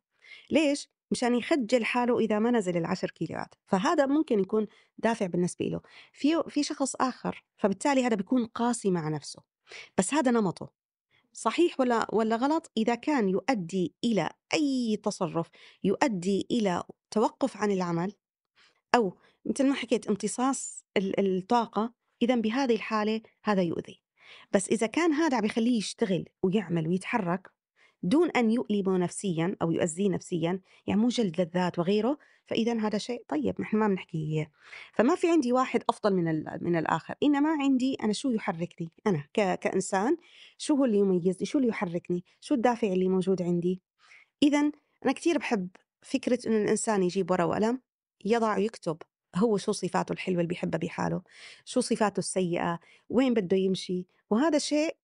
ليش؟ مشان يخجل حاله إذا ما نزل العشر كيلوات. فهذا ممكن يكون دافع بالنسبة له. في في شخص آخر فبالتالي هذا بيكون قاسي مع نفسه. بس هذا نمطه. صحيح والّا والّا غلط؟ إذا كان يؤدي إلى أي تصرُّف يؤدي إلى توقُّف عن العمل أو متل ما حكيت امتصاص ال الطاقة، إذًا بهذه الحالة هذا يؤذي. بس إذا كان هذا عم بيخلّيه يشتغل ويعمل ويتحرّك دون أن يؤلمه نفسيًا أو يؤذيه نفسيًا، يعني مو جلد للذات وغيره، فإذًا هذا شيء طيب نحن ما بنحكي فما في عندي واحد أفضل من من الآخر، إنما عندي أنا شو يحركني، أنا كإنسان شو هو اللي يميزني، شو اللي يحركني، شو الدافع اللي موجود عندي. إذًا أنا كتير باحب فكرة إنه الإنسان يجيب ورقة وقلم يضع ويكتب هو شو صفاته الحلوة اللي بيحبها بحاله، شو صفاته السيئة، وين بده يمشي، وهذا شيء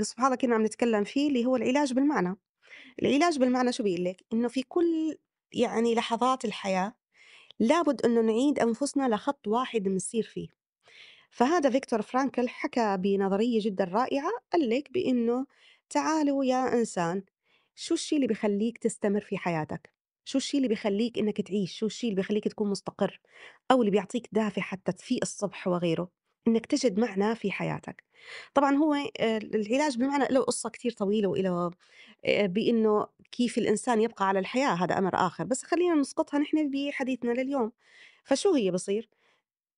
سبحان الله كنا عم نتكلم فيه اللي هو العلاج بالمعنى. العلاج بالمعنى شو بيقول لك؟ إنه في كل يعني لحظات الحياة لابد إنه نعيد أنفسنا لخط واحد بنسير فيه. فهذا فيكتور فرانكل حكى بنظرية جدا رائعة قال لك بإنه تعالوا يا إنسان شو الشي اللي بيخليك تستمر في حياتك شو الشي اللي بيخليك إنك تعيش شو الشي اللي بيخليك تكون مستقر أو اللي بيعطيك دافع حتى تفيق الصبح وغيره إنك تجد معنى في حياتك طبعا هو آه، العلاج بالمعنى له قصة كتير طويلة وإله آه، بإنه كيف الإنسان يبقى على الحياة هذا أمر آخر بس خلينا نسقطها نحن بحديثنا لليوم فشو هي بصير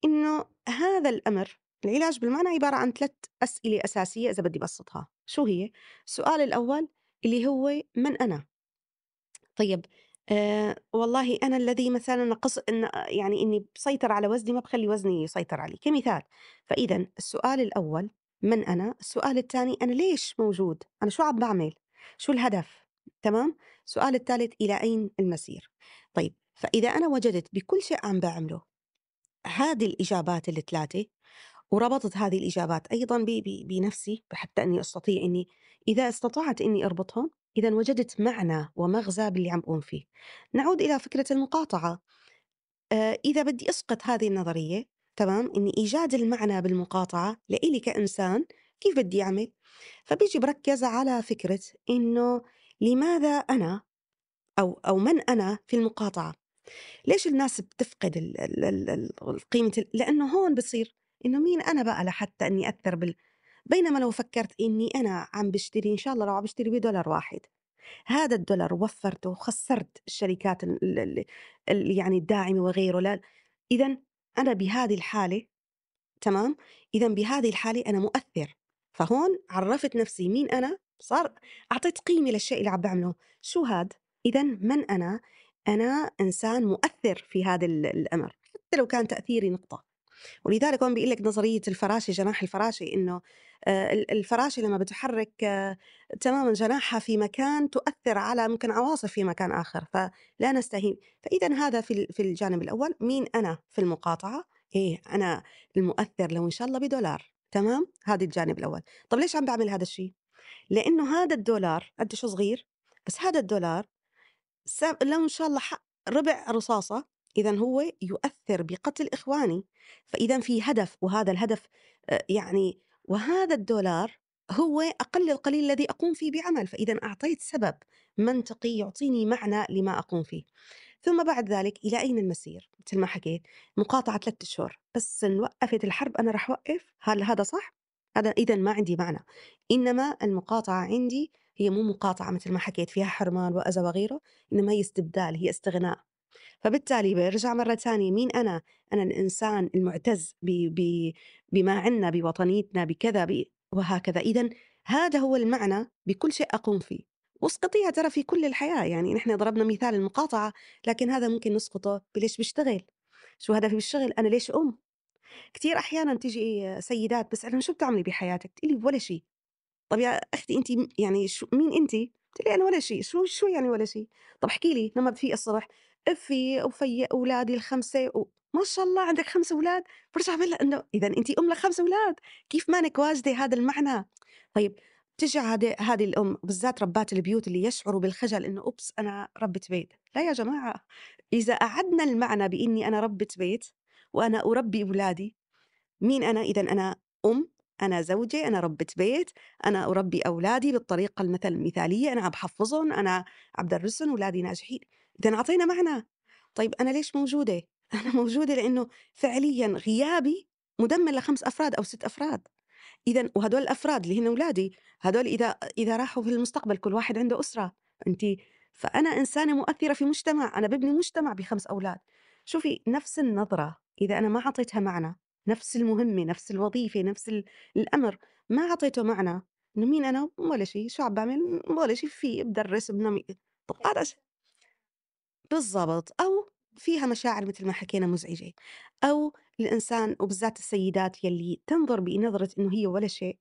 إنه هذا الأمر العلاج بالمعنى عبارة عن 3 أسئلة أساسية إذا بدي أبسّطها، شو هي؟ السؤال الأول اللي هو من أنا؟ طيب آآ والله أنا الذي مثلًا نقص إن يعني إني باسيطر على وزني ما باخلّي وزني يسيطر علي، كمثال. فإذًا السؤال الأول من أنا؟ السؤال الثاني أنا ليش موجود؟ أنا شو عم باعمل؟ شو الهدف؟ تمام؟ السؤال الثالث إلى أين المسير؟ طيب فإذا أنا وجدت بكل شيء عم باعمله هذه الإجابات ال3 وربطت هذه الإجابات أيضًا ب ب بنفسي حتى إني أستطيع إني إذا استطعت إني أربطهم، إذًا وجدت معنى ومغزى باللي عم أقوم فيه. نعود إلى فكرة المقاطعة، آآ إذا بدي أسقط هذه النظرية تمام، إن إيجاد المعنى بالمقاطعة لإلي كإنسان كيف بدي أعمل؟ فبيجي بركّز على فكرة إنه لماذا أنا أو أو من أنا في المقاطعة؟ ليش الناس بتفقد ال ال ال ال قيمة ال لإنه هون بصير إنه مين أنا بقى لحتى إني أأثّر بال بينما لو فكرت إني أنا عم باشتري إن شاء الله لو عم باشتري بدولار واحد هذا الدولار وفّرته وخسّرت الشركات ال ال ال ال يعني الداعمة وغيره لا إذًا أنا بهذه الحالة تمام؟ إذًا بهذه الحالة أنا مؤثّر، فهون عرّفت نفسي مين أنا، صار أعطيت قيمة للشيء اللي عم باعمله، شو هاد؟ إذًا من أنا؟ أنا إنسان مؤثّر في هذا ال الأمر، حتى لو كان تأثيري نقطة. ولذلك هون بيقول لك نظرية الفراشة جناح الفراشة إنه الفراشة لما بتحرك آه، تماما جناحها في مكان تؤثر على ممكن عواصف في مكان آخر فلا نستهين. فإذا هذا في في الجانب الأول مين أنا في المقاطعة؟ إيه أنا المؤثر لو إن شاء الله بدولار تمام؟ هذا الجانب الأول. طب ليش عم بعمل هذا الشيء لأنه هذا الدولار قديش صغير؟ بس هذا الدولار لو إن شاء الله ربع رصاصة إذًا هو يؤثّر بقتل إخواني، فإذًا في هدف وهذا الهدف آآ يعني وهذا الدولار هو أقل القليل الذي أقوم فيه بعمل، فإذًا أعطيت سبب منطقي يعطيني معنى لما أقوم فيه. ثم بعد ذلك إلى أين المسير؟ مثل ما حكيت مقاطعة 3 أشهر، بس إن وقفت الحرب أنا راح أوقف؟ هل هذا صح؟ هذا إذًا ما عندي معنى، إنما المقاطعة عندي هي مو مقاطعة مثل ما حكيت فيها حرمان وأذى وغيره، إنما هي استبدال، هي استغناء. فبالتالي بارجع مرة تانية مين أنا؟ أنا الإنسان المُعتز ب ب بما عنا، بوطنيتنا، بكذا، وهكذا. إذًا هذا هو المعنى بكل شيء أقوم فيه، واسقطيها ترى في كل الحياة، يعني نحن ضربنا مثال المقاطعة، لكن هذا ممكن نسقطه بليش باشتغل؟ شو هدفي بالشغل؟ أنا ليش أم؟ كتير أحيانًا تيجي سيدات باسألهم شو بتعملي بحياتِك؟ تقول لي ولا شي. طب يا أختي أنتِ يعني شو مين أنتِ؟ لها أنا ولا شيء، شو شو يعني ولا شيء؟ طب احكي لي لمّا بتفيقي الصبح، أفيق وفيّق أولادي ال5 و ما شاء الله عندِك 5 أولاد، بارجع باقول لها إنه إذًا أنتِ أم ل5 أولاد، كيف مانِك واجدة هذا المعنى؟ طيب بتيجي هذه هذه الأم بالذات ربّات البيوت اللي يشعروا بالخجل إنه أوبس أنا ربّة بيت، لا يا جماعة، إذا أعدنا المعنى بإني أنا ربّة بيت وأنا أربّي أولادي مين أنا؟ إذًا أنا أم، أنا زوجة، أنا ربّة بيت، أنا أربّي أولادي بالطريقة المثل المثالية، أنا عم أنا عم بدرّسهم، ولادي ناجحين، إذًا أعطينا معنى. طيب أنا ليش موجودة؟ <laughs> أنا موجودة لإنه فعليًا غيابي مُدمِّر ل5 أفراد أو 6 أفراد. إذًا وهدول الأفراد اللي هن ولادي، هدول إذا إذا راحوا في المستقبل كل واحد عنده أسرة، أنتِ فأنا إنسانة مؤثرة في مجتمع، أنا بابني مجتمع ب5 أولاد. شوفي نفس النظرة إذا أنا ما عطيتها معنى، نفس المهمة، نفس الوظيفة، نفس ال الأمر، ما عطيته معنى، إنه مين أنا؟ ولا شي، شو عم باعمل؟ ولا شي، في بادرس، بنمي طب هذا ش بالضبط، أو فيها مشاعر متل ما حكينا مزعجة، أو الإنسان وبالذات السيدات يلّي تنظر بنظرة إنه هي ولا شيء،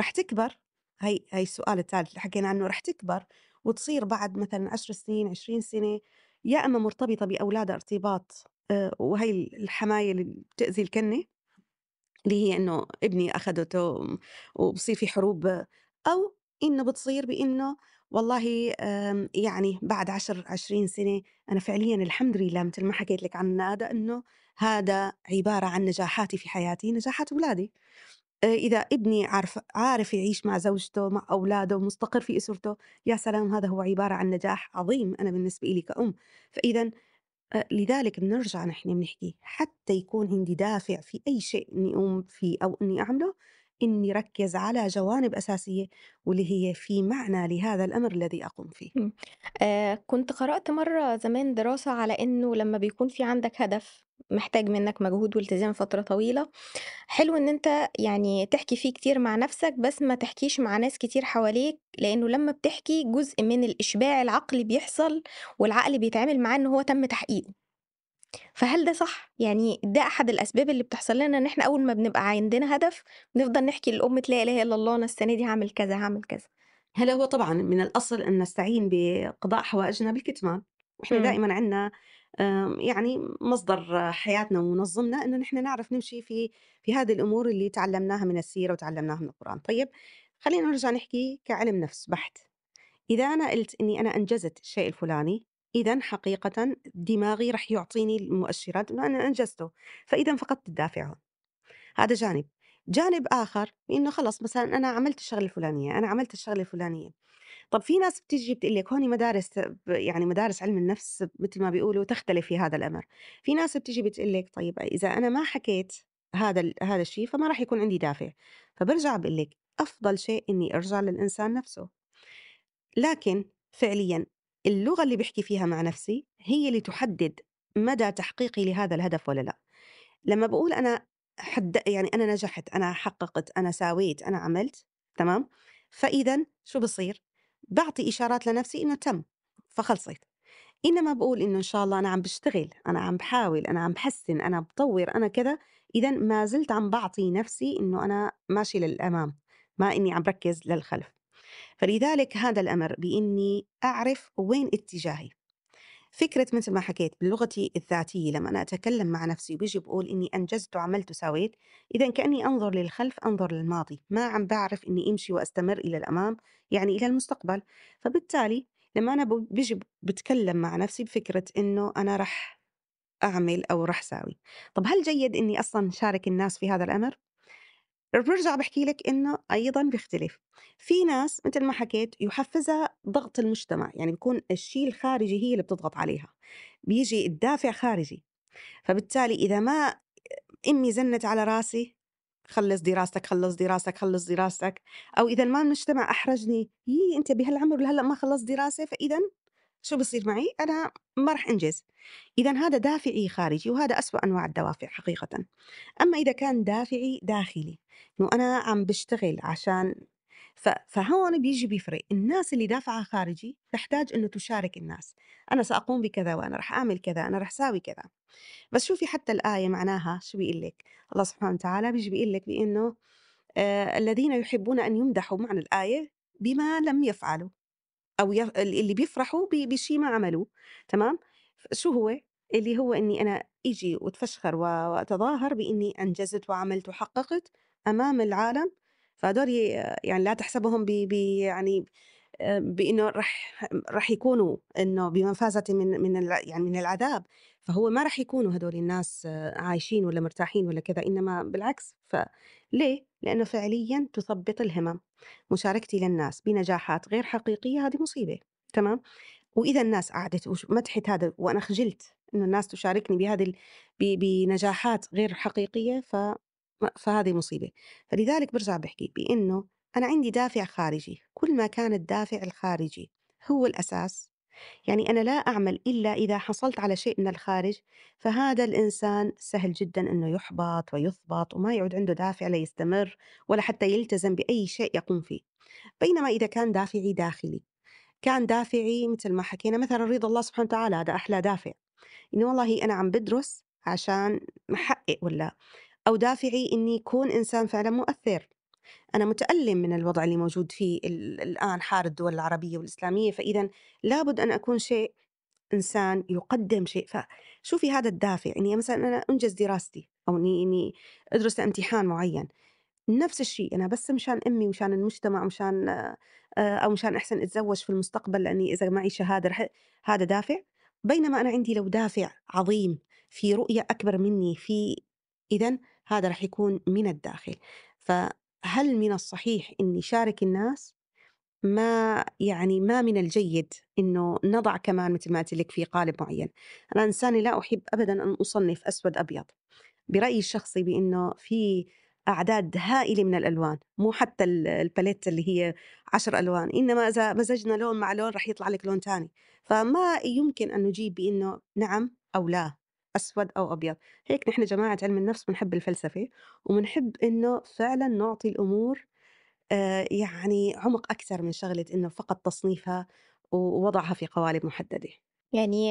رح تكبر هي هي السؤال الثالث اللي حكينا عنه، رح تكبر وتصير بعد مثلًا 10 سنين، 20 سنة، يا إما مرتبطة بأولادها ارتباط آآ وهي ال الحماية اللي بتأذي الكنّة، اللي هي إنه ابني أخدته وبصير في حروب، أو إنه بتصير بإنه والله آمم يعني بعد 10 20 سنة أنا فعليًا الحمد لله متل ما حكيت لِك عن هذا إنه هذا عبارة عن نجاحاتي في حياتي، نجاحات ولادي. آآ إذا ابني عارف عارف يعيش مع زوجته، مع أولاده، مستقر في أسرته، يا سلام هذا هو عبارة عن نجاح عظيم أنا بالنسبة إلي كأم، فإذًا آآ لذلك بنرجع نحن بنحكي حتى يكون عندي دافع في أي شيء إني أقوم فيه أو إني أعمله، إني ركّز على جوانب أساسية واللي هي في معنى لهذا الأمر الذي أقوم فيه. آآ كنت قرأت مرّة زمان دراسة على إنه لمّا بيكون في عندك هدف محتاج منّك مجهود والتزام فترة طويلة، حلو إن أنت يعني تحكي فيه كتير مع نَفْسك، بس ما تحكيش مع ناس كتير حواليك، لإنه لمّا بتحكي جزء من الإشباع العقلي بيحصل والعقل بيتعامل معاه إن هو تم تحقيقه. فهل ده صح؟ يعني ده أحد الأسباب اللي بتحصل لنا إن إحنا أول ما بنبقى عندنا هدف، بنفضل نحكي لأمة لا إله إلا الله أنا السنة دي هاعمل كذا، هاعمل كذا. هلا هو طبعًا من الأصل أن نستعين بقضاء حوائجنا بالكتمان، وإحنا إمم. دائمًا عندنا آمم، يعني مصدر حياتنا ومنظمنا إنه نحن نعرف نمشي في في هذه الأمور اللي تعلمناها من السيرة وتعلمناها من القرآن. طيب خلّينا نرجع نحكي كعلم نفس بحت. إذا أنا قلت إني أنا أنجزت الشيء الفلاني، إذًا حقيقةً دماغي رح يعطيني المؤشرات إنه أنا أنجزته، فإذًا فقدت الدافع هون، هذا جانب. جانب آخر إنه خلص مثلًا أنا عملت الشغلة الفلانية، أنا عملت الشغلة الفلانية. طب في ناس بتيجي بتقول لِك هون مدارس يعني مدارس علم النفس مثل ما بيقولوا تختلف في هذا الأمر، في ناس بتيجي بتقول لِك طيب إذا أنا ما حكيت هذا هذا الشيء فما راح يكون عندي دافع، فبارجع باقول لِك أفضل شيء إني أرجع للإنسان نفسه، لكن فعليًا اللغة اللي باحكي فيها مع نفسي هي اللي تحدد مدى تحقيقي لهذا الهدف والّا لأ. لمّا باقول أنا حد يعني أنا نجحت، أنا حققت، أنا ساويت، أنا عملت، تمام؟ فإذًا شو بصير؟ باعطي إشارات لنفسي إنه تم، فخلصت. إنما باقول إنه إن شاء الله أنا عم باشتغل، أنا عم باحاول، أنا عم باحسّن، أنا باطوّر، أنا كذا، إذًا ما زلت عم باعطي نفسي إنه أنا ماشية للأمام، ما إني عم ركّز للخلف. فلذلك هذا الأمر بإني أعرف وين اتجاهي. فكرة مثل ما حكيت بلغتي الذاتية لما أنا أتكلم مع نفسي وبيجي بقول إني أنجزت وعملت وسويت إذا كأني أنظر للخلف أنظر للماضي ما عم بعرف إني أمشي وأستمر إلى الأمام يعني إلى المستقبل فبالتالي لما أنا بيجي بتكلم مع نفسي بفكرة إنه أنا رح أعمل أو رح ساوي طب هل جيد إني أصلا شارك الناس في هذا الأمر؟ بارجع باحكي لِك إنه أيضًا بيختلف، في ناس متل ما حكيت يحفّزها ضغط المجتمع، يعني بيكون الشيء الخارجي هي اللي بتضغط عليها، بييجي الدافع خارجي، فبالتالي إذا ما أمي زنِّت على راسي خلّص دراستك، خلّص دراستك، خلّص دراستك، أو إذا ما المجتمع أحرجني، يي أنت بهالعمر لهلأ ما خلّصت دراسة، فإذًا شو بصير معي؟ أنا ما رح أنجز، إذًا هذا دافعي خارجي وهذا أسوأ أنواع الدوافع حقيقةً. أمّا إذا كان دافعي داخلي، إنه أنا عم باشتغل عشان فهون بييجي بيفرق، الناس اللي دافعها خارجي تحتاج إنه تشارك الناس، أنا سأقوم بكذا وأنا رح أعمل كذا، أنا رح ساوي كذا، بس شوفي حتى الآية معناها شو بيقول لِك، الله سبحانه وتعالى بييجي بيقول لِك بإنه آآ الذين يحبون أن يمدحوا معنى الآية بما لم يفعلوا. أو يف ال اللي بيفرحوا ب بشي ما عملوه، تمام؟ شو هو؟ اللي هو إني أنا أجي وأتفشخر وأتظاهر بإني أنجزت وعملت وحققت أمام العالم، فهدول ي يعني لا تحسبهم ب ب يعني آآ بإنه رح رح يكونوا إنه بمفازة من من يعني من العذاب، فهو ما رح يكونوا هدول الناس عايشين والّا مرتاحين والّا كذا، إنما بالعكس، فليه؟ لإنه فعليًا تثبِّط الهمم. مشاركتي للناس بنجاحات غير حقيقية هذه مصيبة، تمام؟ وإذا الناس قعدت وش مدحت هذا وأنا خجلت إنه الناس تشاركني بهذه بنجاحات غير حقيقية ف فهذه مصيبة، فلذلك بارجع باحكي بإنه أنا عندي دافع خارجي، كل ما كان الدافع الخارجي هو الأساس، يعني أنا لا أعمل إلا إذا حصلت على شيء من الخارج، فهذا الإنسان سهل جدًا إنه يُحبط ويُثبط وما يعود عنده دافع ليستمر ولا حتى يلتزم بأي شيء يقوم فيه. بينما إذا كان دافعي داخلي، كان دافعي مثل ما حكينا مثلًا رضا الله سبحانه وتعالى هذا أحلى دافع، إنه والله أنا عم بادرس عشان أحقق والّا أو دافعي إني أكون إنسان فعلًا مؤثر، أنا متألم من الوضع اللي موجود فيه ال الآن حال الدول العربية والإسلامية، فإذًا لابد أن أكون شيء إنسان يقدم شيء، فشوفي هذا الدافع إني مثلًا أنا أنجز دراستي أو إني إني أدرس لامتحان معين. نفس الشيء، أنا بس مشان أمي ومشان المجتمع ومشان آآ أو مشان أحسن أتزوّج في المستقبل لإني إذا معي شهادة رح هذا دافع، بينما أنا عندي لو دافع عظيم في رؤية أكبر منّي في إذًا هذا رح يكون من الداخل، فهل من الصحيح إني شارك الناس؟ ما يعني ما من الجيد إنه نضع كمان متل ما قُلت لِك في قالب معيّن، أنا إنسانة لا أحب أبدًا أن أصنّف أسود أبيض. برأيي الشخصي بإنه في أعداد هائلة من الألوان، مو حتى ال الباليت اللي هي 10 ألوان، إنما إذا مزجنا لون مع لون رح يطلع لِك لون تاني، فما يمكن أن نجيب بإنه نعم أو لا، أسود أو أبيض، هيك نحن جماعة علم النفس بنحب الفلسفة، وبنحب إنه فعلًا نعطي الأمور آآ يعني عمق أكثر من شغلة إنه فقط تصنيفها ووضعها في قوالب محددة. يعني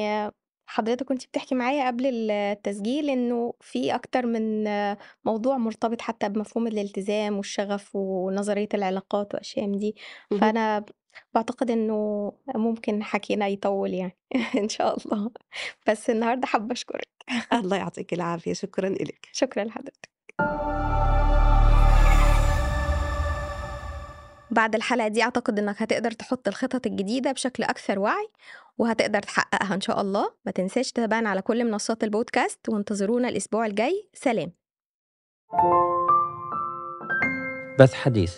حضرتك وأنتِ بتحكي معايا قبل ال التسجيل إنه في أكتر من موضوع مرتبط حتى بمفهوم الالتزام والشغف ونظرية العلاقات وأشياء من دي، فأنا باعتقد إنه ممكن حكينا يطوّل يعني <laughs> إن شاء الله، بس النهارده حابة أشكرِك. الله يعطيكِ العافية، شكرًا إلِك. شكرًا لحضرتك. بعد الحلقة دي أعتقد إنك هتقدر تحط الخطط الجديدة بشكل أكثر وعي، وهتقدر تحققها إن شاء الله، ما تنساش تتابعنا على كل منصات البودكاست، وانتظرونا الأسبوع الجاي، سلام. بث حديث